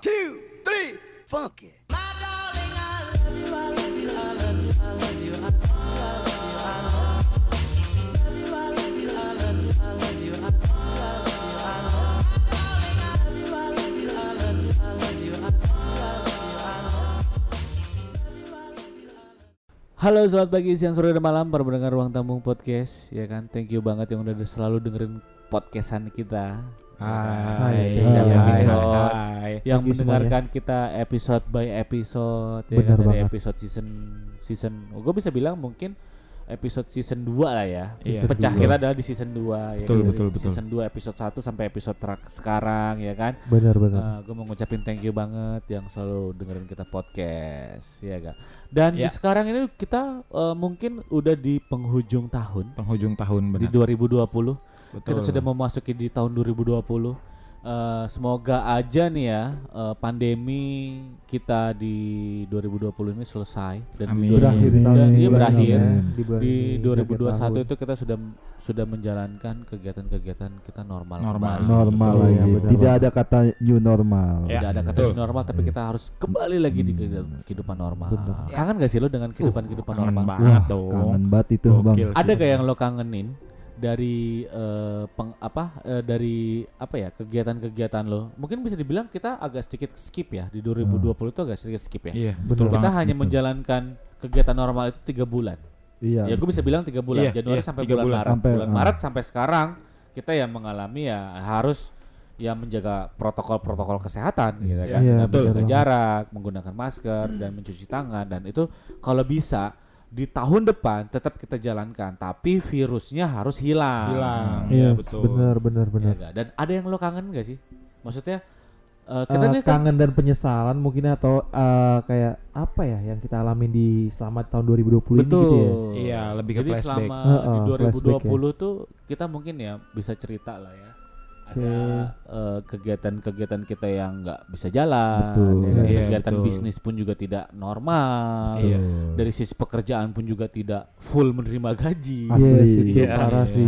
two, three, funky. Halo, selamat pagi, siang, sore, dan malam para pendengar Ruang Tamu Podcast Ya kan, thank you banget yang udah selalu dengerin podcastan kita Hai, hai, iya, iya. hai, hai, hai, hai. yang Lagi mendengarkan ya. kita episode by episode ya kan? dari banget. episode season season oh, gue bisa bilang mungkin episode season 2 lah ya. Iya. Pecah dua. kita adalah di season 2 ya. Betul, kan? betul, betul. Season 2 episode 1 sampai episode terak sekarang ya kan. Benar, benar. Eh, uh, gue mau ngucapin thank you banget yang selalu dengerin kita podcast ya kan. Dan ya. di sekarang ini kita uh, mungkin udah di penghujung tahun. Penghujung tahun benar. Di 2020 Betul. Kita sudah memasuki di tahun 2020. Uh, eh, semoga aja nih ya uh, pandemi kita di 2020 ini selesai dan Amin. di berakhir di tahun iya, ini berakhir di, di 2021 itu kita sudah sudah menjalankan kegiatan-kegiatan kita normal normal kembali. normal gitu. ya benar. tidak ada kata new normal ya. tidak ada iya, kata new normal tapi iya. kita harus kembali lagi hmm. di kehidupan normal Betul. kangen gak sih lo dengan kehidupan kehidupan uh, normal kangen banget Wah, dong kangen banget itu Gokil bang ada gak yang lo kangenin dari eh, peng, apa eh, dari apa ya kegiatan-kegiatan lo? Mungkin bisa dibilang kita agak sedikit skip ya di 2020 itu agak sedikit skip ya. Iya, Betul betul Kita banget. hanya betul. menjalankan kegiatan normal itu tiga bulan. Iya. Ya gue bisa bilang tiga bulan, Iya, Januari iya, sampai bulan, bulan. Maret. Sampai, bulan ah. Maret sampai sekarang kita yang mengalami ya harus ya menjaga protokol-protokol kesehatan gitu kan. Iya, betul menjaga banget. jarak, menggunakan masker dan mencuci tangan dan itu kalau bisa di tahun depan tetap kita jalankan tapi virusnya harus hilang. Hilang. Iya, Iya, betul. benar benar Iya benar. nggak? Dan ada yang lo kangen gak sih? Maksudnya eh, kita Eh, nih kan kangen dan penyesalan mungkin atau eh, kayak apa ya yang kita alamin di selama tahun 2020 ini Betul. gitu ya. Iya, lebih ke Jadi flashback. selama Heeh, di flashback 2020 tuh kita mungkin ya bisa cerita lah ya. Ada eh, kegiatan-kegiatan kita yang nggak bisa jalan, Betul. ya kan? Iya, kegiatan betul. bisnis pun juga tidak normal. Iya. Dari sisi pekerjaan pun juga tidak full menerima gaji. Asli Iya, itu iya. parah Iya, sih.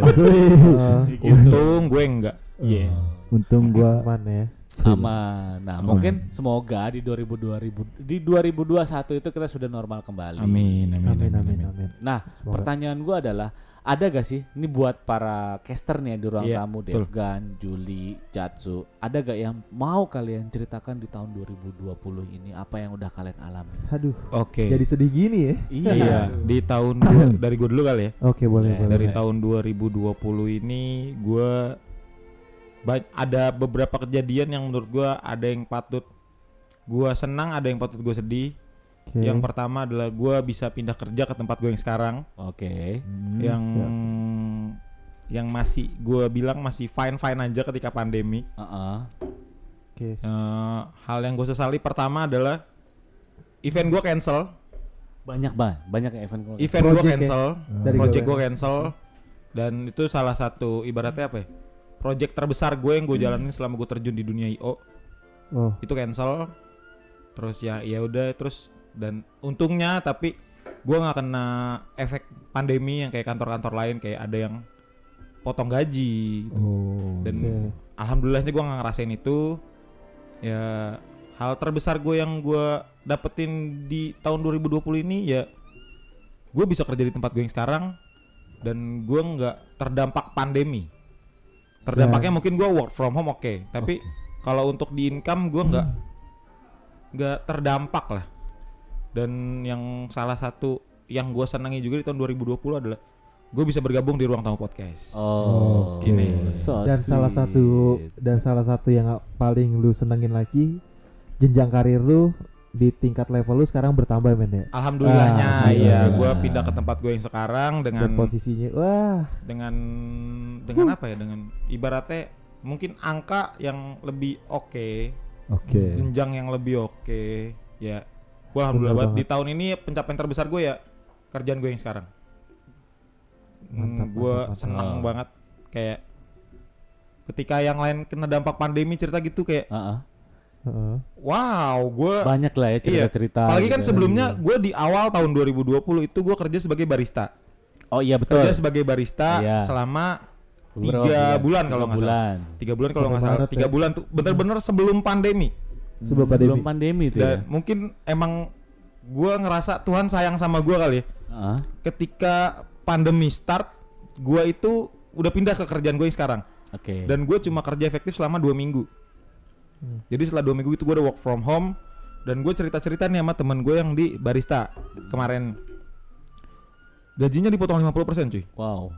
Asli. Gitu. Untung gue enggak. Iya. Untung gua Oh. mana ya. Aman. Nah, Aman. mungkin semoga di 2000 2000 di 2021 itu kita sudah normal kembali. Amin, amin, Amin amin amin. Nah, Semoga. pertanyaan gua adalah ada gak sih ini buat para caster nih di ruang Iya, tamu. Devgan, Juli, Jatsu, ada gak yang mau kalian ceritakan di tahun 2020 ini apa yang udah kalian alami? Aduh, Oke. jadi sedih gini ya. Iya, di tahun dua- dari gue dulu kali ya. Oke, boleh Boleh. boleh. Dari Boleh. tahun 2020 ini gue ada beberapa kejadian yang menurut gue ada yang patut gue senang, ada yang patut gue sedih. Oke. Yang pertama adalah gue bisa pindah kerja ke tempat gue yang sekarang, Oke. Hmm, yang ya. yang masih gue bilang masih fine fine aja ketika pandemi. Heeh. Oke. Eh, hal yang gue sesali pertama adalah event gue cancel, Banyak banget, banyak event gua. event gue ya? cancel, Dari project gue. gue cancel, dan itu salah satu ibaratnya apa ya? Project terbesar gue yang gue jalanin selama gue terjun di dunia IO Oh, itu cancel. Terus ya ya udah terus dan untungnya tapi gue nggak kena efek pandemi yang kayak kantor-kantor lain kayak ada yang potong gaji gitu. oh. Dan oke. alhamdulillahnya gue nggak ngerasain itu ya hal terbesar gue yang gue dapetin di tahun 2020 ini ya gue bisa kerja di tempat gue yang sekarang dan gue nggak terdampak pandemi terdampaknya mungkin gue work from home oke tapi kalau untuk di income gue nggak nggak terdampak lah dan yang salah satu yang gue senangi juga di tahun 2020 adalah gue bisa bergabung di ruang tamu podcast Oh, Oke. Ini. so dan salah sweet. satu dan salah satu yang paling lu senengin lagi jenjang karir lu di tingkat level lu sekarang bertambah men ya. Alhamdulillahnya Ah, ya alhamdulillah. gue pindah ke tempat gue yang sekarang dengan Dan posisinya wah dengan dengan apa ya dengan ibaratnya mungkin angka yang lebih oke oke. jenjang yang lebih oke ya gue alhamdulillah banget di tahun ini pencapaian terbesar gue ya kerjaan gue yang sekarang Mantap, gue senang Oh. banget kayak ketika yang lain kena dampak pandemi cerita gitu kayak Heeh. Heeh. wow gue Banyak lah ya cerita-cerita. apalagi kan gitu. sebelumnya gue di awal tahun 2020 itu gue kerja sebagai barista Oh iya betul. kerja sebagai barista Iya. selama Beberapa tiga bulan, kalau nggak salah bulan. tiga bulan kalau nggak salah tiga ya? bulan tuh bener-bener sebelum pandemi Sebelum Sebelum pandemi. pandemi itu Dan ya. mungkin emang gua ngerasa Tuhan sayang sama gua kali ya. Ah, Ketika pandemi start, gua itu udah pindah ke kerjaan gue yang sekarang. Oke. Dan gue cuma kerja efektif selama dua minggu. Jadi setelah dua minggu itu gue udah work from home dan gue cerita-cerita nih sama temen gue yang di barista kemarin. Gajinya dipotong 50% cuy. Wow.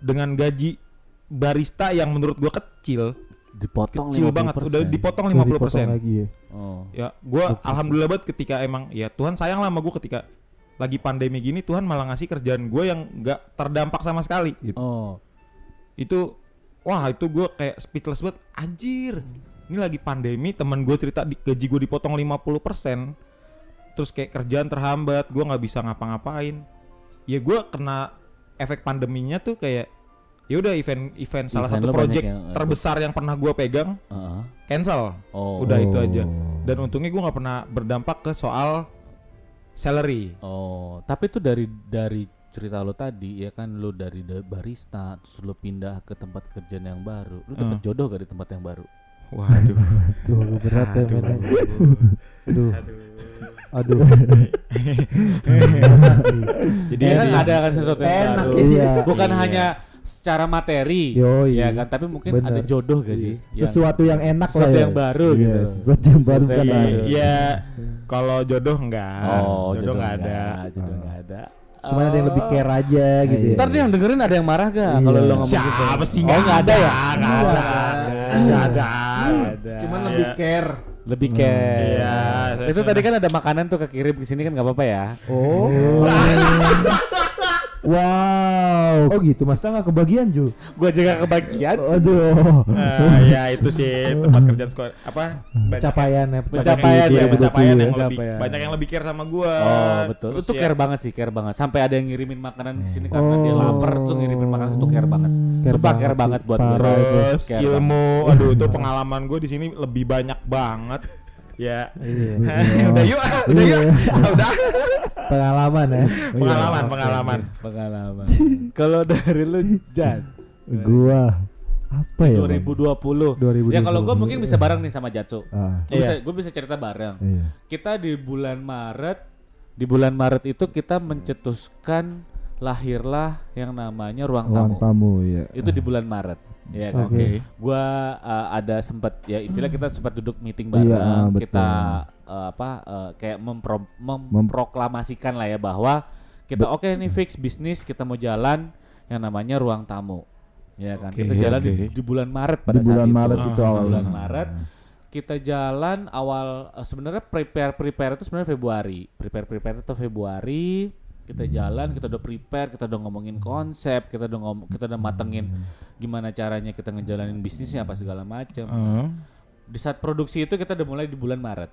Dengan gaji barista yang menurut gue kecil, Dipotong kecil banget, 50%. udah dipotong Udah dipotong 50%. lagi ya. Oh. Ya, gue alhamdulillah banget ketika emang ya Tuhan sayang lah sama gue ketika lagi pandemi gini Tuhan malah ngasih kerjaan gue yang nggak terdampak sama sekali gitu. Oh. itu wah itu gue kayak speechless banget anjir ini lagi pandemi teman gue cerita di, gaji gue dipotong 50% terus kayak kerjaan terhambat gue nggak bisa ngapa-ngapain ya gue kena efek pandeminya tuh kayak ya udah event event salah Event satu lo project yang- terbesar yang pernah gue pegang Heeh. cancel Oh. udah itu aja Oh. dan untungnya gue nggak pernah berdampak ke soal salary Oh, tapi itu dari dari cerita lo tadi ya kan lo dari da- barista terus lo pindah ke tempat kerjaan yang baru. Lo dapet Hmm. jodoh gak di tempat yang baru? waduh Duh, berat ya men. Aduh. Aduh. jadi ya kan jadi- ada kan sesuatu yang Enak, baru. iya. Bukan Iya. hanya secara materi, Yoi. ya kan, tapi mungkin Bener. ada jodoh gak sih? Yang- sesuatu yang enak sesuatu lah ya. yang baru Iya, gitu. sesuatu yang baru Sesuatu yang kan baru. ada. ya kalau jodoh enggak Oh, jodoh, nggak nggak ada jodoh nggak ada. Cuman ada yang lebih Oh. care aja gitu ya. Ntar dia yang dengerin ada yang marah gak Iya. kalau lo ngomong gitu? Siapa sih Oh nggak ada ya? Nggak ada. Nggak ada. Cuman Iya. lebih care. Lebih care. Iya, Itu tadi kan ada makanan tuh kekirim ke sini kan nggak apa-apa ya? Oh. Wow. Oh gitu mas. Masa nggak kebagian Ju? Gua jaga kebagian. Aduh. Nah, ya itu sih tempat kerjaan sekolah apa banyak- Pencapaian ya. Pencapaian ya, pencapaian yang lebih banyak yang lebih care sama gua. Oh betul. Terus Itu ya, care banget sih, care banget. Sampai ada yang ngirimin makanan ke sini karena dia Oh. lapar tuh ngirimin makanan itu care banget. Care Sumpah care banget buat itu. Terus ilmu, aduh itu pengalaman gue di sini lebih banyak banget. Ya. Iya. udah yuk, ah, udah yuk, Ah, udah. Pengalaman ya. Pengalaman, pengalaman. Pengalaman. Kalau dari lu Jan Gua apa ya? Bang? 2020. 2020. Ya kalau gue mungkin bisa bareng nih sama Jatsu. Ah, Gue bisa, Iya. gua bisa cerita bareng. iya. Kita di bulan Maret, di bulan Maret itu kita mencetuskan lahirlah yang namanya ruang tamu. Ruang tamu ya. Itu di bulan Maret. Ya kan. Oke. Gua uh, ada sempat ya istilah kita sempat duduk meeting Iya, bareng, betul. kita uh, apa uh, kayak mempro- memproklamasikan lah ya bahwa kita oke ini fix bisnis, kita mau jalan yang namanya ruang tamu. Ya kan. Oke, kita jalan di, oke. di bulan Maret pada Di saat bulan itu. Maret Ah, itu di awalnya. bulan Maret kita jalan awal eh, sebenarnya prepare prepare itu sebenarnya Februari prepare prepare itu Februari kita jalan kita udah prepare kita udah ngomongin konsep kita udah ngom kita udah matengin gimana caranya kita ngejalanin bisnisnya apa segala macam Hmm. di saat produksi itu kita udah mulai di bulan Maret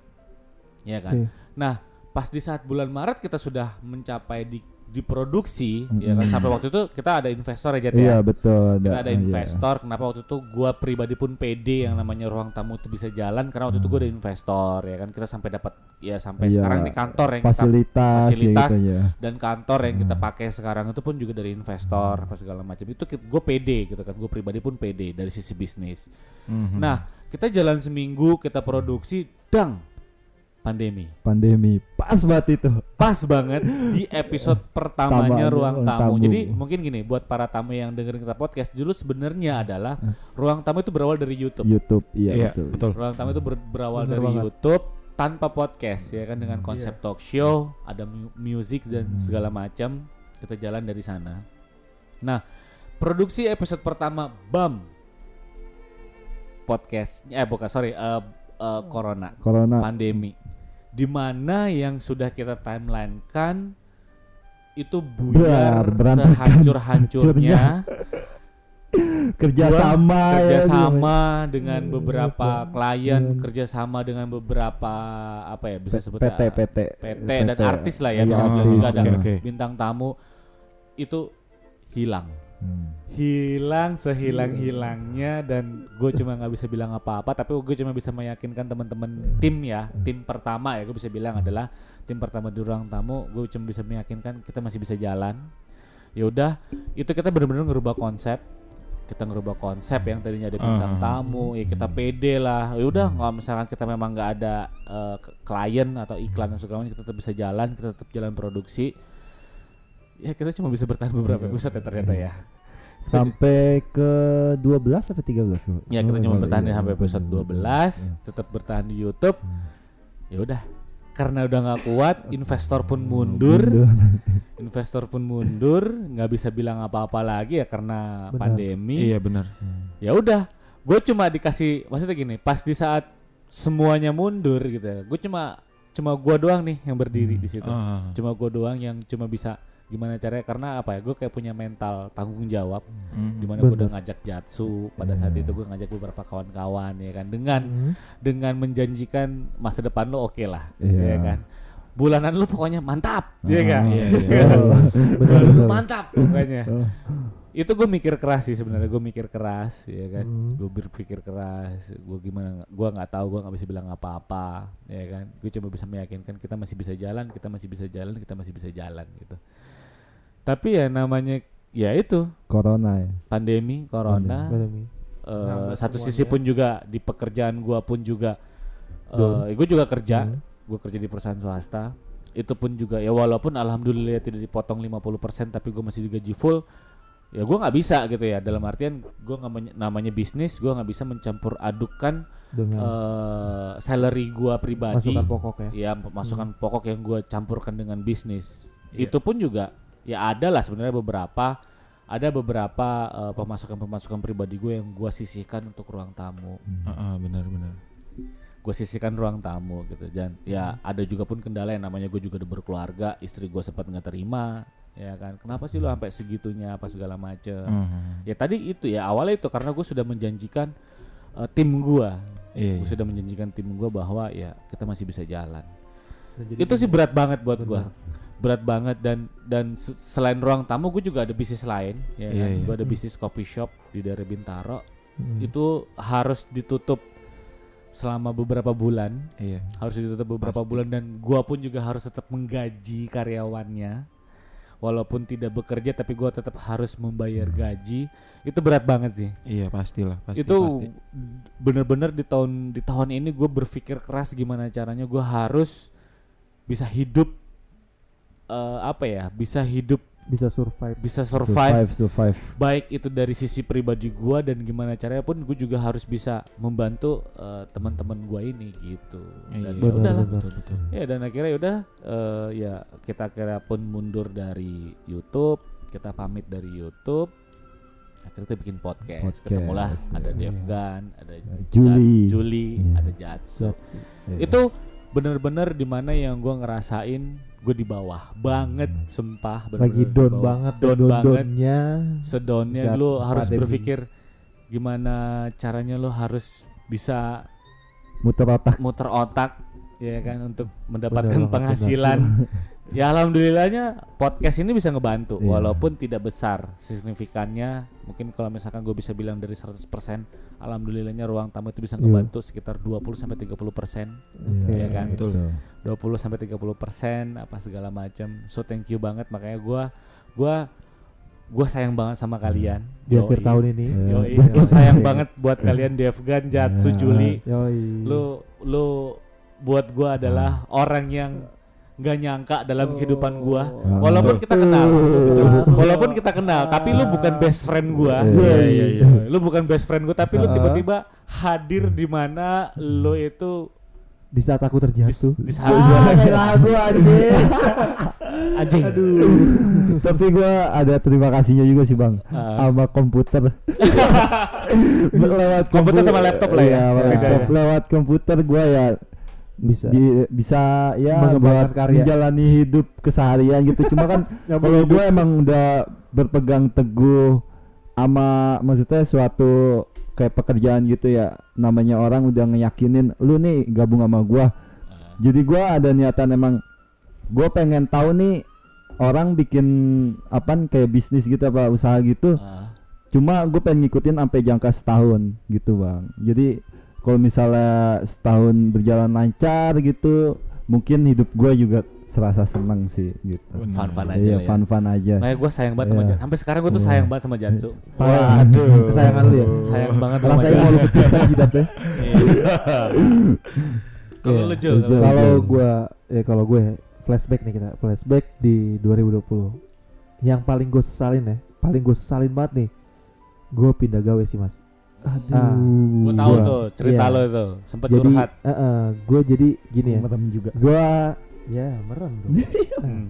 ya kan Oke. nah pas di saat bulan Maret kita sudah mencapai di diproduksi ya kan? Sampai waktu itu kita ada investor ya ya Iya betul. kita ada iya. investor kenapa waktu itu gua pribadi pun pede yang namanya ruang tamu itu bisa jalan? Karena waktu itu gua ada investor ya kan? Kita sampai dapat ya sampai Iya, sekarang di kantor yang kita Fasilitas, fasilitas ya gitu ya. dan kantor yang kita pakai sekarang itu pun juga dari investor apa segala macam. Itu gue pede gitu kan. Gue pribadi pun pede dari sisi bisnis. Mhm. nah kita jalan seminggu kita produksi dang pandemi Pandemi. Pas banget itu. pas banget di episode pertamanya Tamanya ruang tamu. tamu. Jadi mungkin gini buat para tamu yang dengerin kita podcast dulu sebenarnya adalah ruang tamu itu berawal dari YouTube. YouTube. Iya, Iya, betul. betul. Ruang tamu itu ber- berawal Bener dari banget. YouTube tanpa podcast ya kan dengan konsep talk show, ada mu- music dan segala macam. Kita jalan dari sana. Nah, produksi episode pertama BAM podcast eh bukan sorry eh, eh, corona Corona. pandemi di mana yang sudah kita timeline kan itu buyar sehancur-hancurnya. Kerjasama. ya, kerjasama dengan beberapa Iya, klien iya. kerjasama dengan beberapa apa ya bisa sebut PT, ya, PT. PT dan artis lah ya Iya, bisa bilang artis. juga ada bintang tamu itu hilang Hmm. hilang sehilang hilangnya dan gue cuma nggak bisa bilang apa-apa tapi gue cuma bisa meyakinkan teman-teman tim ya. Tim pertama ya gue bisa bilang adalah tim pertama di ruang tamu gue cuma bisa meyakinkan kita masih bisa jalan. Ya udah itu kita benar-benar ngerubah konsep. Kita ngerubah konsep yang tadinya ada bintang Ah. tamu ya kita pede lah. Ya udah kalau misalkan kita memang nggak ada k- klien atau iklan dan segala macam kita tetap bisa jalan kita tetap jalan produksi ya kita cuma bisa bertahan beberapa episode ya ternyata ya. Sampai ke 12 sampai 13 kok. ya kita Oh, cuma iya, bertahan iya. sampai episode 12 tetap bertahan di YouTube. Ya udah karena udah nggak kuat investor pun mundur. investor pun mundur nggak bisa bilang apa-apa lagi ya karena Benar. pandemi. Iya benar. ya udah gue cuma dikasih maksudnya gini pas di saat semuanya mundur gitu ya gue cuma cuma gue doang nih yang berdiri di situ. Ah. cuma gue doang yang cuma bisa gimana caranya karena apa ya gue kayak punya mental tanggung jawab Hmm. di mana gue udah ngajak Jatsu pada saat itu gue ngajak beberapa kawan-kawan ya kan dengan Hmm. dengan menjanjikan masa depan lo oke lah Iya. ya kan bulanan lo pokoknya mantap ya kan Iya, iya. Oh, benar. mantap pokoknya Oh. itu gue mikir keras sih sebenarnya gue mikir keras ya kan Hmm. gue berpikir keras gue gimana gue nggak tahu gue nggak bisa bilang apa-apa ya kan gue cuma bisa meyakinkan kita masih bisa jalan kita masih bisa jalan kita masih bisa jalan gitu tapi ya namanya ya itu. Corona ya. pandemi corona. Pandemi. eh, Nambah satu sisi pun juga di pekerjaan gua pun juga eh gue juga kerja. Hmm. gue kerja di perusahaan swasta. Itu pun juga ya walaupun alhamdulillah tidak dipotong 50% tapi gue masih digaji full ya gue nggak bisa gitu ya. Dalam artian gue nggak namanya bisnis gue nggak bisa mencampur adukan Dengan eh salary gua pribadi. Masukan pokok ya. ya masukan pokok yang gue campurkan dengan bisnis. Iya. itu pun juga ya ada lah sebenarnya beberapa ada beberapa eh, pemasukan-pemasukan pribadi gue yang gue sisihkan untuk ruang tamu. Ah, ah, benar benar. gue sisihkan ruang tamu gitu. Dan ya ada juga pun kendala yang namanya gue juga udah berkeluarga istri gue sempat nggak terima ya kan. Kenapa sih lo sampai segitunya apa segala macem? Ah, ya tadi itu ya awalnya itu karena gue sudah menjanjikan eh, tim gue. Iya. gue sudah menjanjikan tim gue bahwa ya kita masih bisa jalan. Jadi itu sih berat banget buat gue. Berat banget dan dan se- selain ruang tamu gue juga ada bisnis lain ya Iya, kan iya. gue ada bisnis coffee shop di daerah Bintaro Hmm. itu harus ditutup selama beberapa bulan Iya. harus ditutup beberapa Pasti. bulan dan gua pun juga harus tetap menggaji karyawannya walaupun tidak bekerja tapi gua tetap harus membayar gaji itu berat banget sih Iya pastilah pasti. itu pasti. bener-bener di tahun di tahun ini gue berpikir keras gimana caranya gua harus bisa hidup eh, apa ya bisa hidup bisa survive. bisa survive Survive, survive. baik itu dari sisi pribadi gua dan gimana caranya pun gue juga harus bisa membantu eh, teman-teman gua ini gitu Iya, dan iya, ya udahlah benar. betul betul. ya dan akhirnya ya udah eh, ya kita kira pun mundur dari YouTube kita pamit dari YouTube akhirnya kita bikin podcast, Podcast, ketemulah ada iya. Devgan ada Juli. Jat- Juli Iya. ada Jatsu. Iya. itu bener-bener di mana yang gua ngerasain gue di bawah banget sumpah Lagi bener-bener di down bawah. banget, down down banget downnya. sedonnya lu harus pandemi. berpikir gimana caranya lu harus bisa muter otak. muter otak ya kan untuk mendapatkan banget, penghasilan. ya alhamdulillahnya podcast ini bisa ngebantu Iya. walaupun tidak besar signifikannya. Mungkin kalau misalkan gue bisa bilang dari 100% alhamdulillahnya ruang tamu itu bisa Iya. ngebantu sekitar 20 sampai 30%. Iya kan? Betul. 20 sampai 30% apa segala macam. So thank you banget makanya gua gua gua sayang banget sama kalian. Di akhir Yoi. tahun ini. Yoi, Iya. gua sayang banget buat kalian Devgan, Jatsu, Iya. Juli. Yoi. Lu lu buat gua adalah orang yang nggak nyangka dalam kehidupan gua. Oh. Walaupun kita kenal. Betul. Walaupun kita kenal, tapi lu bukan best friend gua. Iya, iya, iya. Lu bukan best friend gua, tapi lu Ah. tiba-tiba hadir di mana lu itu Di saat aku di, terjatuh. di saat gua langsung anjing. anjing. Tapi gua ada terima kasihnya juga sih bang, Ah. sama komputer. lewat Komputer kompu- sama laptop lah ya, Iya, bedanya. laptop. Lewat komputer gua ya Bisa. di- bisa ya buat karya. menjalani hidup keseharian gitu. Cuma kan kalau gue emang udah berpegang teguh sama maksudnya suatu kayak pekerjaan gitu ya namanya orang udah ngeyakinin lu nih gabung sama gua jadi gua ada niatan emang gua pengen tahu nih orang bikin apa kayak bisnis gitu apa usaha gitu Ah. cuma gue pengen ngikutin sampai jangka setahun gitu bang jadi kalau misalnya setahun berjalan lancar gitu mungkin hidup gue juga serasa seneng sih gitu. Fun-fun aja Iya, lah ya. fun-fun aja. Makanya gue sayang banget sama Iya. Jansu. Sampai sekarang gue tuh Iya. sayang banget sama Jansu. Waduh, kesayangan lu ya. Sayang banget sama Rasanya mau Jansu. lu jidatnya. Kalau Iya. lu Jul, Jul. Kalau gua ya kalau gue flashback nih kita flashback di 2020 yang paling gue sesalin ya paling gue sesalin banget nih gue pindah gawe sih mas Aduh. gue tahu Gua- tuh cerita iya. lo itu sempet jadi curhat. gue jadi gini ya Merem juga. gue ya merem dong Hmm.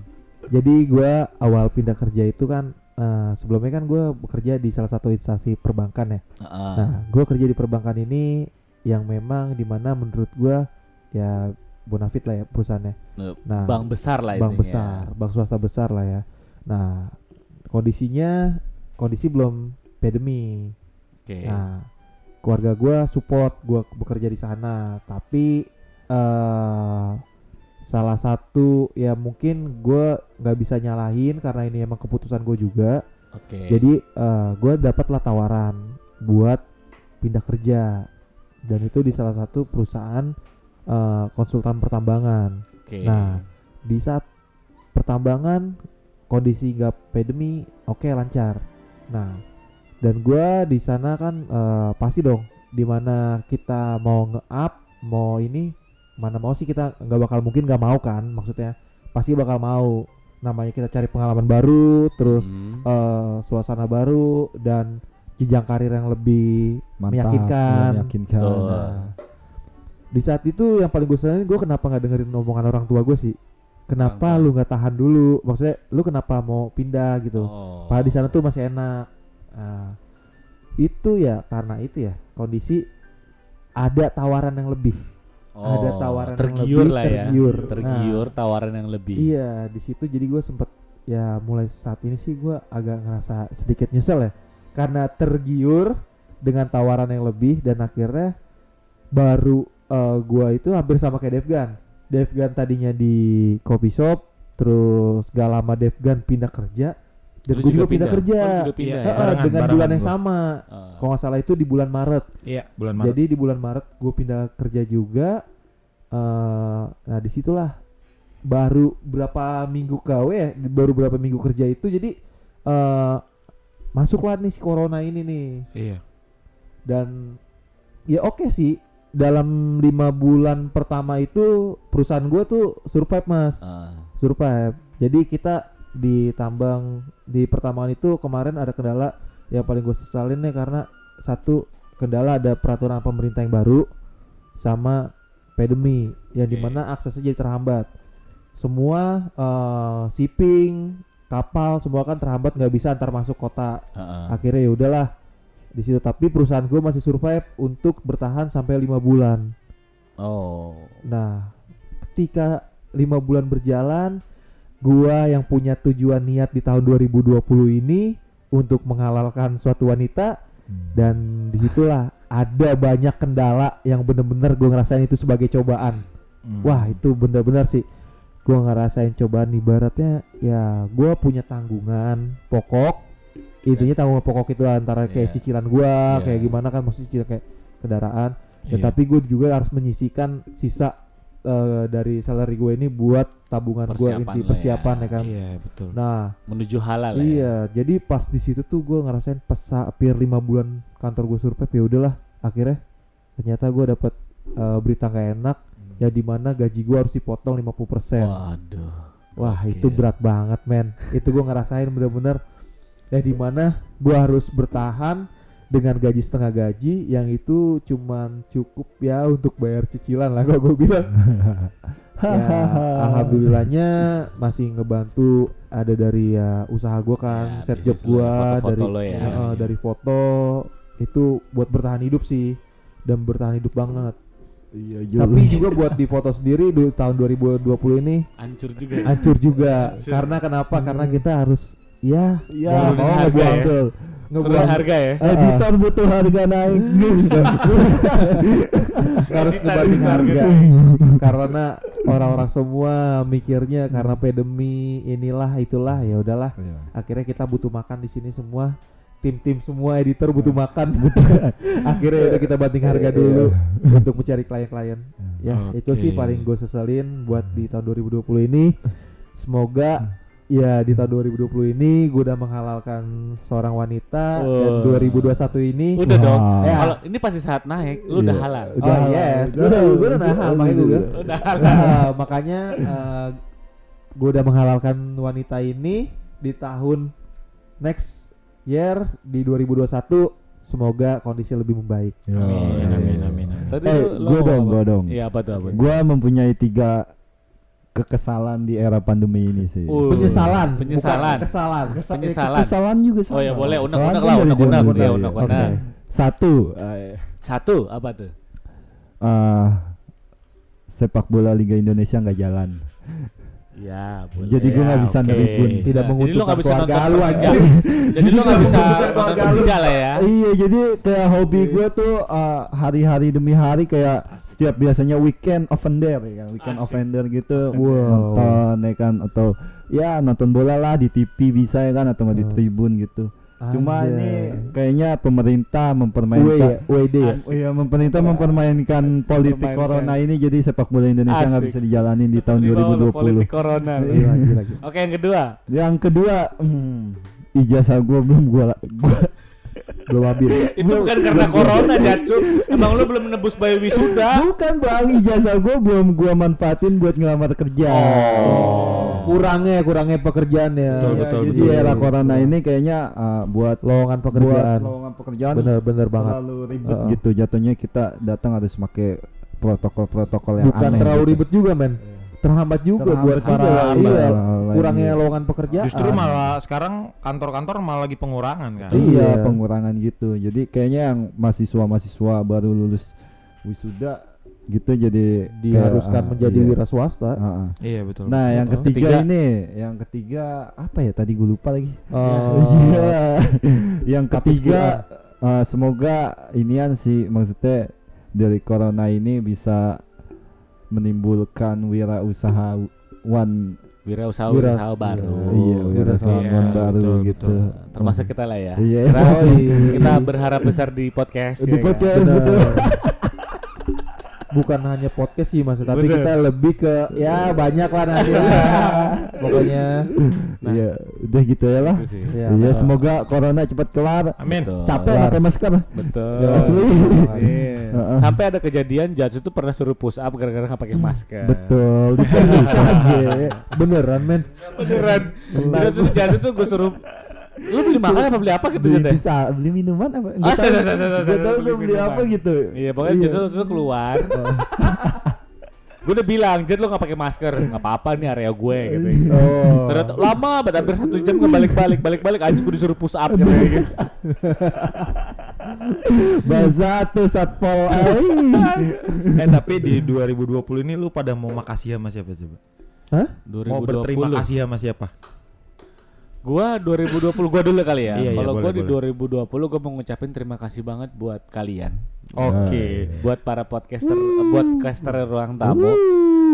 jadi gue awal pindah kerja itu kan eh, sebelumnya kan gue bekerja di salah satu instansi perbankan ya Heeh. Nah, gue kerja di perbankan ini yang memang di mana menurut gue ya bonafit lah ya perusahaannya. Nah, bank besar lah bank besar, bank swasta besar lah ya. Nah, kondisinya kondisi belum pandemi. Oke. Nah, keluarga gue support gue bekerja di sana, tapi eh salah satu ya mungkin gue nggak bisa nyalahin karena ini emang keputusan gue juga. Oke. Jadi gue dapatlah tawaran buat pindah kerja dan itu di salah satu perusahaan eh, konsultan pertambangan. Oke. Nah, di saat pertambangan kondisi nggak pandemi, oke lancar. Nah, dan gua di sana kan eh, pasti dong, di mana kita mau nge-up, mau ini, mana mau sih kita nggak bakal mungkin nggak mau kan, maksudnya pasti bakal mau. Namanya kita cari pengalaman baru, terus Hmm. eh, suasana baru dan jenjang karir yang lebih Mantap, meyakinkan. meyakinkan. Betul. Nah, di saat itu yang paling gue sesalin gue kenapa nggak dengerin omongan orang tua gue sih kenapa Kenapa? lu nggak tahan dulu maksudnya lu kenapa mau pindah gitu Oh. padahal di sana tuh masih enak Nah, itu ya karena itu ya kondisi ada tawaran yang lebih Oh, ada tawaran yang lebih, lah ya. tergiur. Tergiur tawaran yang lebih. iya di situ jadi gue sempet ya mulai saat ini sih gue agak ngerasa sedikit nyesel ya karena tergiur dengan tawaran yang lebih dan akhirnya baru eh, gua itu hampir sama kayak Devgan Devgan tadinya di coffee shop terus gak lama Devgan pindah kerja dan Lu gue juga, pindah, kerja Oh, juga pindah ya? Heeh, barengan, dengan barengan bulan yang gua. sama Ah. kalau nggak salah itu di bulan Maret Iya, bulan Maret. jadi di bulan Maret gue pindah kerja juga. eh nah di situlah baru berapa minggu KW ya, baru berapa minggu kerja itu jadi eh masuklah nih si corona ini nih Iya. dan ya oke sih dalam lima bulan pertama itu perusahaan gue tuh survive mas Ah. survive jadi kita di tambang di pertambangan itu kemarin ada kendala yang paling gue sesalin nih karena satu kendala ada peraturan pemerintah yang baru sama pandemi yang Oke. di mana aksesnya jadi terhambat semua eh, shipping kapal semua kan terhambat nggak bisa antar masuk kota Heeh. akhirnya ya udahlah di situ tapi perusahaan gue masih survive untuk bertahan sampai lima bulan Oh. Nah, ketika lima bulan berjalan, gua yang punya tujuan niat di tahun 2020 ini untuk menghalalkan suatu wanita dan di situlah ada banyak kendala yang bener-bener gue ngerasain itu sebagai cobaan. Hmm. Wah itu bener-bener sih gue ngerasain cobaan ibaratnya ya gua punya tanggungan pokok intinya tanggungan pokok itu antara kayak Iya. cicilan gua Iya. kayak gimana kan maksudnya cicilan kayak kendaraan Ya, Iya. tapi gue juga harus menyisikan sisa eh, dari salary gue ini buat tabungan gue inti ya. persiapan ya kan. Iya, betul. Nah, Menuju halal ya. iya, jadi pas di situ tuh gue ngerasain pas hampir lima bulan kantor gue survei ya udahlah akhirnya ternyata gue dapet eh, berita gak enak ya di mana gaji gue harus dipotong 50% Waduh. Wah Oke. itu berat banget men Itu gue ngerasain bener-bener Ya di mana gue harus bertahan dengan gaji setengah gaji yang itu cuman cukup ya untuk bayar cicilan lah kalau gue bilang ya alhamdulillahnya masih ngebantu ada dari ya usaha gue kan Ya, set job gue ya, dari lo ya. eh, eh, Iya. dari foto itu buat bertahan hidup sih dan bertahan hidup banget Iya, tapi juga buat di foto sendiri di tahun 2020 ini Hancur juga. hancur juga Hancur. karena kenapa karena kita harus ya Iya, Turunin mau harga ngebuang ya. Ngebuang. Harga ya. Editor butuh harga naik. harus ngebanding itu harga karena orang-orang semua mikirnya karena pandemi inilah itulah ya udahlah. Iya. akhirnya kita butuh makan di sini semua. Tim-tim semua editor butuh makan. Akhirnya ya udah kita banting harga dulu untuk mencari klien-klien. Ya itu Oke. sih paling gue seselin buat di tahun 2020 ini. Semoga ya di tahun 2020 ini gue udah menghalalkan seorang wanita dan Wah. 2021 ini Udah dong. Wah. Ya. Kalau ini pasti saat naik, lu udah Iya. halal. Udah oh halal, yes, udah gue udah, halal, gue udah nahal makanya gue. Udah halal. Nah, makanya gue udah menghalalkan wanita ini di tahun next year di 2021 semoga kondisi lebih membaik. Amin, amin, amin. amin. Tadi Eh, ngomong dong, gua dong. Iya apa tuh apa? Gua mempunyai tiga kekesalan di era pandemi ini sih. Uh, penyesalan, penyesalan. kesalahan. penyesalan. Kesalahan juga sama. Oh ya boleh kan lah dulu. undang-undang. Oke. Satu, eh, Satu apa tuh? eh, sepak bola Liga Indonesia nggak jalan. Ya, boleh. Jadi gua nggak bisa Oke. neribun. Tidak Nah, Jadi lu menguntungkan nggak bisa keluarga lu. Jadi lu nggak bisa keluarga lu. Lah ya. Iya, jadi kayak hobi gue tuh eh, hari-hari demi hari kayak setiap biasanya weekend offender ya kan, weekend Asik. offender gitu, Wow. nonton ya kan atau ya nonton bola lah di TV bisa ya kan atau nggak di Hmm. tribun gitu. Cuma Anjay. ini kayaknya pemerintah ya, mempermainkan WD ya. Oh iya, pemerintah mempermainkan politik Mempermainkan. corona ini jadi sepak bola Indonesia nggak bisa dijalanin di tahun Di bawah lu, 2020. Politik corona. Iya. Oke, yang kedua. Yang kedua, hmm, ijazah gue belum gue gua Belum ambil. Itu bukan karena corona, Jatsu. Emang lu belum menebus bayi wisuda. bukan bang ijazah gue belum gue manfaatin buat ngelamar kerja. Oh. Kurangnya, kurangnya pekerjaan ya. Betul, Iya, betul, jadi betul. era corona ini kayaknya uh, buat Lowongan pekerjaan. buat lowongan pekerjaan Bener-bener banget. terlalu ribet Heeh. gitu. Jatuhnya kita datang harus pakai protokol-protokol yang Bukan aneh. terlalu gitu. ribet juga, men. Terhambat juga Terhambat buat juga, para iya. iya, kurangnya lowongan pekerjaan. Justru malah sekarang kantor-kantor malah lagi pengurangan kan. Iya. Iya, pengurangan gitu. Jadi kayaknya yang mahasiswa-mahasiswa baru lulus wisuda gitu jadi diharuskan kayak, ah, menjadi iya. wira swasta. Ah, ah. Iya betul. Nah, yang betul. ketiga, Ketiga. ini, yang ketiga apa ya? Tadi gue lupa lagi. Oh. Iya. yang ketiga eh, semoga inian sih maksudnya dari corona ini bisa menimbulkan wirausahawan Wirausaha Wira- wirausaha baru. iya wirausahawan Iya, baru betul, gitu. betul. Termasuk kita lah ya. Iya, Kita, berharap besar di podcast. Di ya kan? podcast. Bener. betul. Bukan hanya podcast sih mas, tapi Bener. kita lebih ke ya banyak lah nanti lah. Pokoknya Nah. Iya, udah gitu ya lah. Itu sih. ya, Iya, nah. semoga corona cepat kelar. Amin. Betul. Capek pakai masker. Betul. Ya, Asli. Iya. Sampai ada kejadian Jats itu pernah suruh push up gara-gara nggak pakai masker. Betul. Beneran men. Beneran. Udah tuh gue suruh lu beli makan apa beli apa gitu beli, ya? bisa beli minuman apa? Ah, Nggak saya- tahu. saya- saya- saya- Nggak saya tahu beli beli minuman. apa gitu. Iya pokoknya Jats itu tuh keluar. gue udah bilang Jet lu nggak pakai masker nggak apa-apa nih area gue gitu. Oh. Ternyata lama banget hampir satu jam nggak balik-balik balik-balik aja gue disuruh push up gitu. gitu. Bahasa tuh satpol. Eh tapi di 2020 ini lu pada mau makasih sama siapa coba? Hah? Mau berterima 2020. kasih sama siapa? Gua 2020 gua dulu kali ya. Iya, iya, Kalau gua boleh, di 2020 gua mau ngucapin terima kasih banget buat kalian. Oke. Buat para podcaster, eh, buat caster ruang tamu.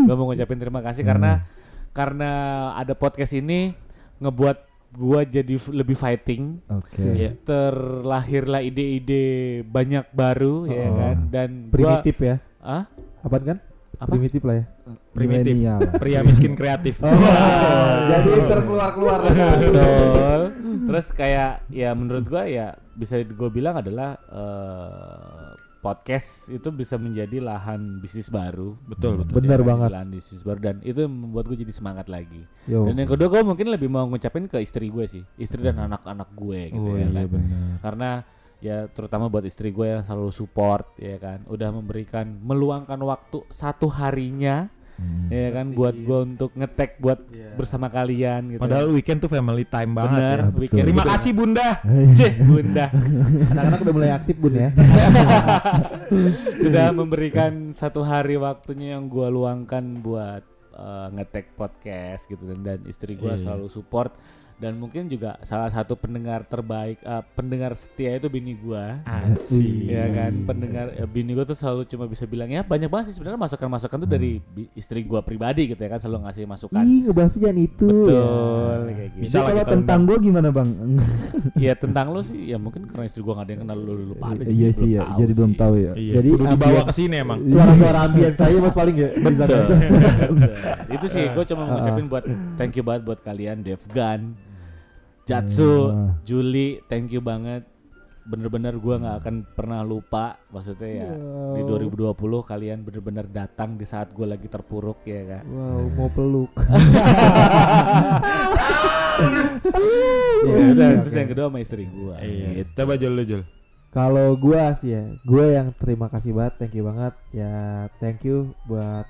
Gua mau ngucapin terima kasih karena karena ada podcast ini ngebuat gua jadi lebih fighting. Oke. Iya. Terlahirlah ide-ide banyak baru ya Oh. kan dan gua Primitif ya. ah Apaan kan? Apa? Primitif lah ya. Primitif. Pria miskin kreatif. Oh. Jadi terkeluar-keluar Betul. Terus kayak ya menurut gua ya bisa gue bilang adalah eh, podcast itu bisa menjadi lahan bisnis baru. Betul, betul. Bener Ya banget. Lahan bisnis baru dan itu membuat gue jadi semangat lagi. Yo. Dan yang kedua gue mungkin lebih mau ngucapin ke istri gue sih, istri dan anak-anak gue gitu Oh, ya iya, kan. benar. Karena ya terutama buat istri gue yang selalu support ya kan, udah memberikan meluangkan waktu satu harinya ya kan buat gue untuk ngetek buat bersama kalian gitu. Padahal weekend tuh family time banget Bener, ya. weekend Terima kasih Bunda. Cih, bunda Anak-anak udah mulai aktif bun ya. sudah memberikan satu hari waktunya yang gua luangkan buat uh, ngetek podcast gitu dan, dan istri gua Iya. selalu support dan mungkin juga salah satu pendengar terbaik eh, pendengar setia itu bini gua Asik. ya kan pendengar ya, bini gua tuh selalu cuma bisa bilang ya banyak banget sih sebenarnya masukan-masukan tuh dari bi- istri gua pribadi gitu ya kan selalu ngasih masukan Ih, ngebahasnya jangan itu. betul ya. kayak gitu Bisa Jadi kalau tentang gue gimana bang? Iya tentang lu sih ya mungkin karena istri gua gak ada yang kenal lu dulu pada Iya sih ya, jadi belum tahu ya. Iya, Jadi kudu dibawa ke sini emang. Suara-suara ambien saya mas paling ya. Betul. kan? Betul. itu sih gue cuma mau ngucapin buat thank you banget buat kalian Devgan, Jatsu, Hmm. Juli, thank you banget. Bener-bener gue nggak akan pernah lupa maksudnya ya di 2020 kalian bener-bener datang di saat gue lagi terpuruk ya kan. Wow, mau peluk. Ya udah terus yang kedua sama istri gue. Iya. Gitu. Coba Jul lu Jul. Kalau gua sih ya, gua yang terima kasih banget, thank you banget. Ya, thank you buat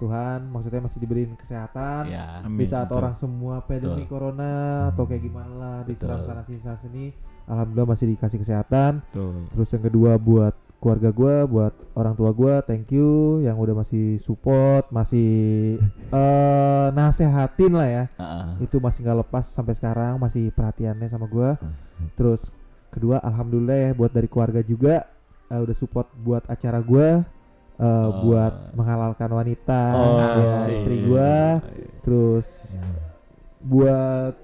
Tuhan, maksudnya masih diberiin kesehatan. Ya. Di saat Betul. orang semua pandemi Betul. corona atau kayak gimana lah diserang Betul. sana sini sana sini, alhamdulillah masih dikasih kesehatan. Tuh. Terus yang kedua buat keluarga gua, buat orang tua gua, thank you yang udah masih support, masih eh nasehatin lah ya. Heeh. Itu masih nggak lepas sampai sekarang, masih perhatiannya sama gua. Terus kedua alhamdulillah ya buat dari keluarga juga eh, udah support buat acara gua eh, Oh. buat menghalalkan wanita Oh, ya, istri gua. Terus buat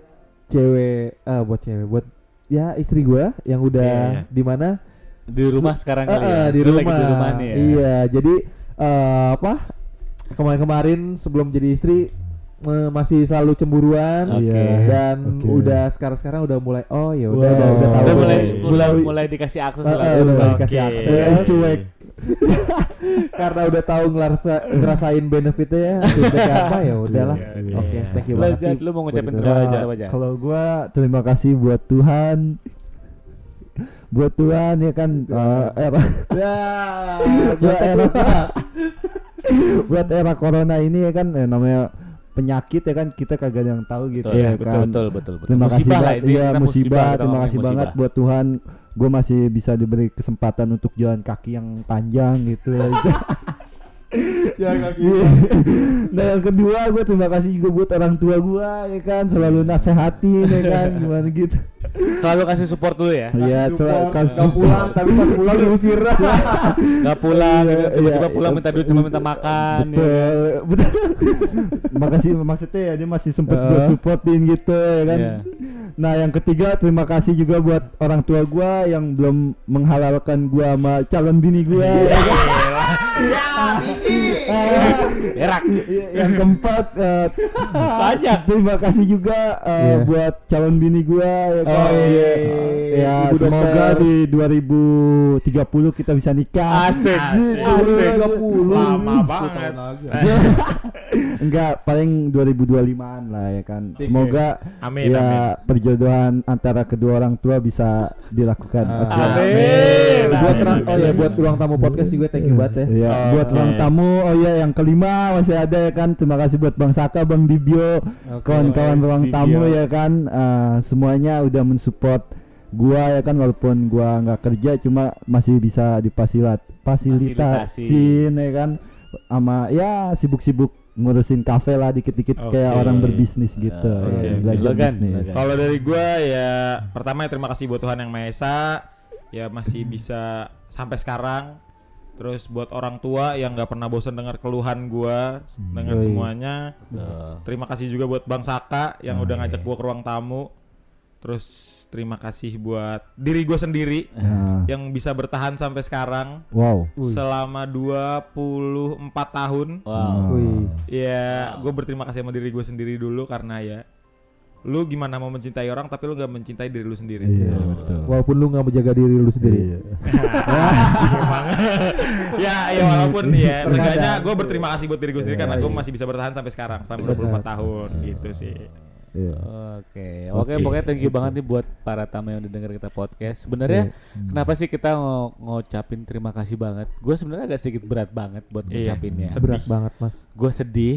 cewek eh buat cewek buat ya istri gua yang udah Iya, iya. di mana Di rumah sekarang kali Eh, ya. di rumah. lagi di rumah nih ya. Iya, jadi eh, apa? Kemarin-kemarin sebelum jadi istri masih selalu cemburuan Oke. Iya. dan Oke. udah sekarang-sekarang udah mulai oh ya udah Wow. udah udah tahu. Udah mulai mulai mulai dikasih akses Eh, lah. eh, udah mulai dikasih Oke. akses cuek. karena udah tahu ngerasa ngerasain benefitnya ya feedback apa ya udahlah. Iya, iya. Oke, thank you Lu, banget sih. lu mau ngucapin terima kasih apa aja? Kalau gua terima kasih buat Tuhan. buat Tuhan ya kan eh, era Ya, buat buat era buat era corona ini ya kan eh, namanya penyakit ya kan kita kagak ada yang tahu gitu Betul, ya betul, kan. betul, betul, betul. Terima kasih Musibah lah, banget ya musibah, kita terima kasih banget musibah. buat Tuhan gue masih bisa diberi kesempatan untuk jalan kaki yang panjang gitu ya. Kaki. nah yang kedua gue terima kasih juga buat orang tua gue ya kan selalu nasehatin ya kan gimana gitu Selalu kasih support dulu ya. Iya, Support, kasih nggak pulang tapi pas pulang diusir. Gak pulang, gitu. tiba-tiba iya, pulang iya. minta duit sama minta makan. ya kan? betul betul makasih maksudnya ya dia masih sempet Uh. buat supportin gitu ya kan Iya. nah yang ketiga terima kasih juga buat orang tua gua yang belum menghalalkan gua sama calon bini gua Iya. Ya Erak. yang keempat eh, Banyak. terima kasih juga eh, Iya. buat calon bini gua ya kan Oh, iya. ya Ibu semoga dokter. di 2030 kita bisa nikah Asik. Asik. Asik. Lama banget. Enggak, paling 2025-an lah ya kan. Semoga Amin, ya amin. perjodohan antara kedua orang tua bisa dilakukan. Oke. Amin. buat Amin, ra- amin, oh ya amin. buat ruang tamu podcast juga thank you banget ya. Iya, Oke. buat ruang tamu. Oh ya, yang kelima masih ada ya kan. Terima kasih buat Bang Saka, Bang Dibio, kawan-kawan Mas ruang Dibio. tamu ya kan. Eh, semuanya udah mensupport gua ya kan walaupun gua nggak kerja cuma masih bisa difasilat fasilitasin ya kan sama ya sibuk-sibuk ngurusin kafe lah dikit-dikit kayak Oke. orang berbisnis gitu Oke, ya, oke. belajar Logan, bisnis. Kalau dari gua ya pertama ya terima kasih buat Tuhan yang Maha Esa ya masih bisa sampai sekarang. Terus buat orang tua yang nggak pernah bosan dengar keluhan gua dengan Yoi. semuanya. Terima kasih juga buat Bang Saka yang udah ngajak gua ke ruang tamu. Terus terima kasih buat diri gua sendiri Nah, yang bisa bertahan sampai sekarang wow Wih. selama 24 tahun. Wow. Wih. Ya, gue berterima kasih sama diri gue sendiri dulu karena ya lu gimana mau mencintai orang tapi lu gak mencintai diri lu sendiri. iya Betul. betul Walaupun lu nggak menjaga diri lu sendiri. Iya. Emang. ya, ya walaupun ya Terkadang. seenggaknya gue berterima kasih buat diri gue sendiri Iya, karena gue iya. masih bisa bertahan sampai sekarang sampai Benar. 24 tahun gitu sih. Iya. Oke, oke, pokoknya thank you banget nih buat para tamu yang udah denger kita podcast. Sebenarnya kenapa sih kita ngo ngocapin terima kasih banget? Gue sebenarnya agak sedikit berat banget buat Iya, ngucapinnya. sedih. Berat banget mas. Gue sedih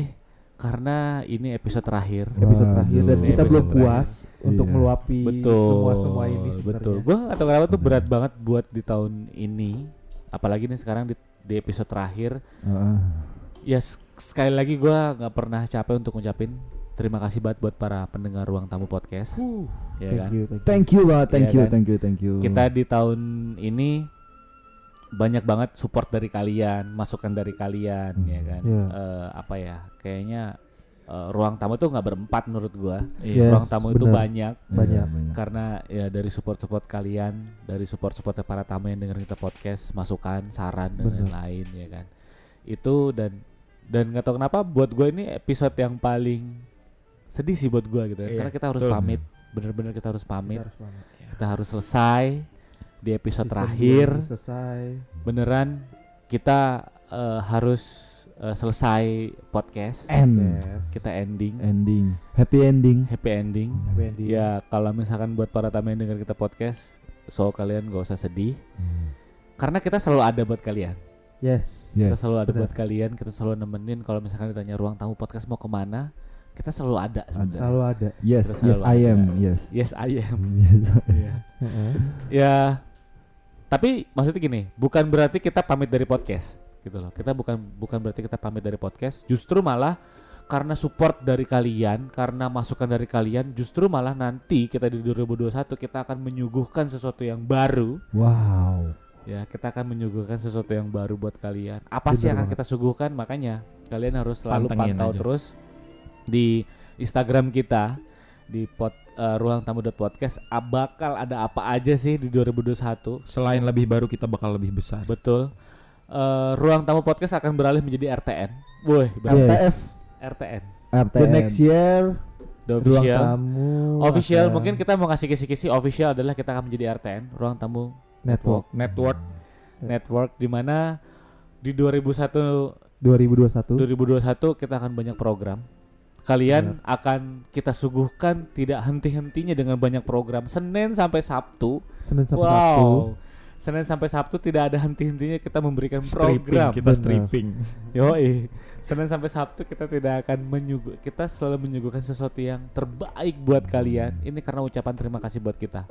karena ini episode terakhir. Episode terakhir dan kita belum terakhir. puas untuk Iya. meluapi Betul. semua semua ini. Betul. sebenarnya. Gue gak tahu kenapa tuh berat banget buat di tahun ini. Apalagi nih sekarang di, di episode terakhir. Heeh. Ya sekali lagi gue nggak pernah capek untuk ngucapin terima kasih banget buat para pendengar ruang tamu podcast. Ya thank kan? you, thank you. Thank you banget, thank Iya you, kan? thank you, thank you. Kita di tahun ini banyak banget support dari kalian, masukan dari kalian, Hmm. ya kan? Iya. Eh, apa ya? Kayaknya eh, ruang tamu tuh nggak berempat menurut gua. Yes, ruang tamu itu bener. banyak banyak. Iya, karena ya dari support-support kalian, dari support-support para tamu yang dengerin kita podcast, masukan, saran dan lain-lain ya kan. Itu dan dan nggak tahu kenapa buat gue ini episode yang paling sedih sih buat gue gitu. Iya, Karena kita harus betul. pamit, bener-bener kita harus pamit. Kita harus pamit. Kita harus selesai di episode Season terakhir. selesai. Beneran kita eh, harus eh, selesai podcast. End. Kita ending, ending, happy ending. happy ending. Happy ending. Ya kalau misalkan buat para tamu yang dengar kita podcast, so kalian gak usah sedih, karena kita selalu ada buat kalian. Yes. Kita Yes. selalu ada benar. buat kalian, kita selalu nemenin. Kalau misalkan ditanya ruang tamu podcast mau ke mana, kita selalu ada. sebenarnya. Selalu ada. Yes, Terus yes, selalu I am, ada. yes. Yes, I am. Yes. Heeh. ya, tapi maksudnya gini, bukan berarti kita pamit dari podcast, gitu loh. Kita bukan bukan berarti kita pamit dari podcast. Justru malah karena support dari kalian, karena masukan dari kalian, justru malah nanti kita di 2021 kita akan menyuguhkan sesuatu yang baru. Wow. Ya, kita akan menyuguhkan sesuatu yang baru buat kalian. Apa sih yang Bener akan kita suguhkan? Makanya kalian harus selalu Pantengin pantau aja. terus di Instagram kita di pot eh, ruang tamu podcast Ah, bakal ada apa aja sih di 2021 Selain lebih baru kita bakal lebih besar. betul Eh, ruang tamu podcast akan beralih menjadi RTN Woi, Yes. bener. RTN RTN. The next year The ruang official tamu official akan mungkin kita mau ngasih kisi-kisi official adalah kita akan menjadi RTN ruang tamu network Network network di mana di 2001 2021. 2021 kita akan banyak program. Kalian akan kita suguhkan tidak henti-hentinya dengan banyak program Senin sampai Sabtu. Senin sampai Sabtu. wow. Senin sampai Sabtu tidak ada henti-hentinya kita memberikan stripping, program. kita Bener. stripping. Yoi. Senin sampai Sabtu kita tidak akan menyuguh kita selalu menyuguhkan sesuatu yang terbaik buat kalian. Ini karena ucapan terima kasih buat kita.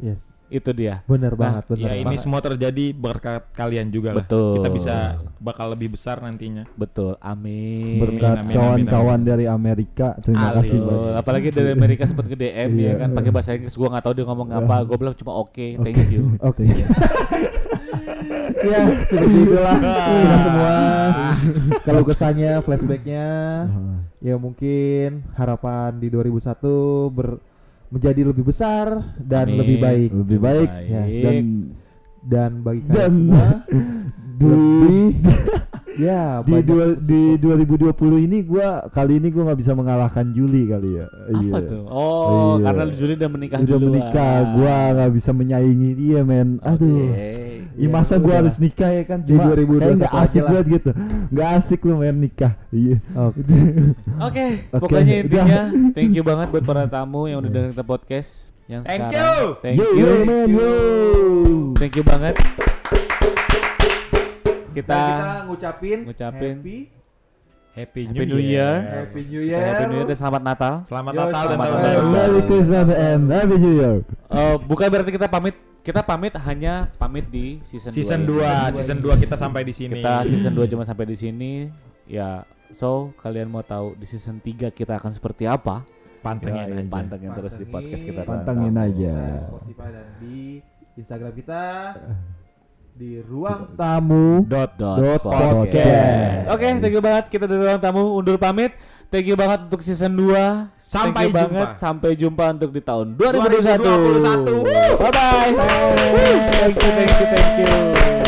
Yes. Itu dia. Benar Nah, banget, benar. Ya ini semua terjadi berkat kalian juga lah. Betul. Kita bisa bakal lebih besar nantinya. Betul. Amin. Berkat kawan-kawan dari Amerika, terima Aduh. kasih banyak. Apalagi dari Amerika sempat ke DM ya Iya. kan pakai bahasa Inggris gua nggak tahu dia ngomong apa. Gua bilang cuma oke, thank you. Oke. ya, seperti itulah kita semua. Kalau kesannya, flashbacknya, ya mungkin harapan di 2001 ber menjadi lebih besar dan Amin. lebih baik Lebih baik Ya, Baik. dan dan bagi kalian Dan- semua di lebih ya di banyak dua, di support. 2020 ini gua kali ini gua nggak bisa mengalahkan Juli kali ya. Apa tuh? Oh, Iya. karena Juli udah menikah Udah duluan. menikah, gua nggak bisa menyaingi dia, men. Aduh. Oke. Ya, Ya, masa lah. harus nikah ya kan? Di Cuma 2021 kayak nggak aja asik banget gitu. Nggak asik lu main nikah. Iya. Oke. Oke, pokoknya udah. intinya thank you banget buat para tamu yang udah dengerin kita podcast yang Thank sekarang. you. Thank yo, you. yo, man, yo. Thank you banget. Kita Dan kita ngucapin ngucapin happy, Happy, Happy New Year. happy New Happy Year. New Year dan selamat Natal. Selamat Yo, Natal dan selamat tahun Natal. baru. Merry Christmas and Happy New Year. Eh, bukan berarti kita pamit, kita pamit hanya pamit di season 2. Season 2, season 2 kita sampai di sini. Kita season 2 cuma sampai di sini. Ya, so kalian mau tahu di season 3 kita akan seperti apa? pantengin Ya, aja. pantengin terus di podcast kita. Pantengin aja. Di Spotify dan di Instagram kita di ruang tamu dot dot, Dot podcast. podcast. Oke, thank you banget kita dari ruang tamu undur pamit. Thank you banget untuk season 2. Sampai thank you jumpa. banget sampai jumpa untuk di tahun 2021. 2021. Bye bye. Thank you, thank you, thank you.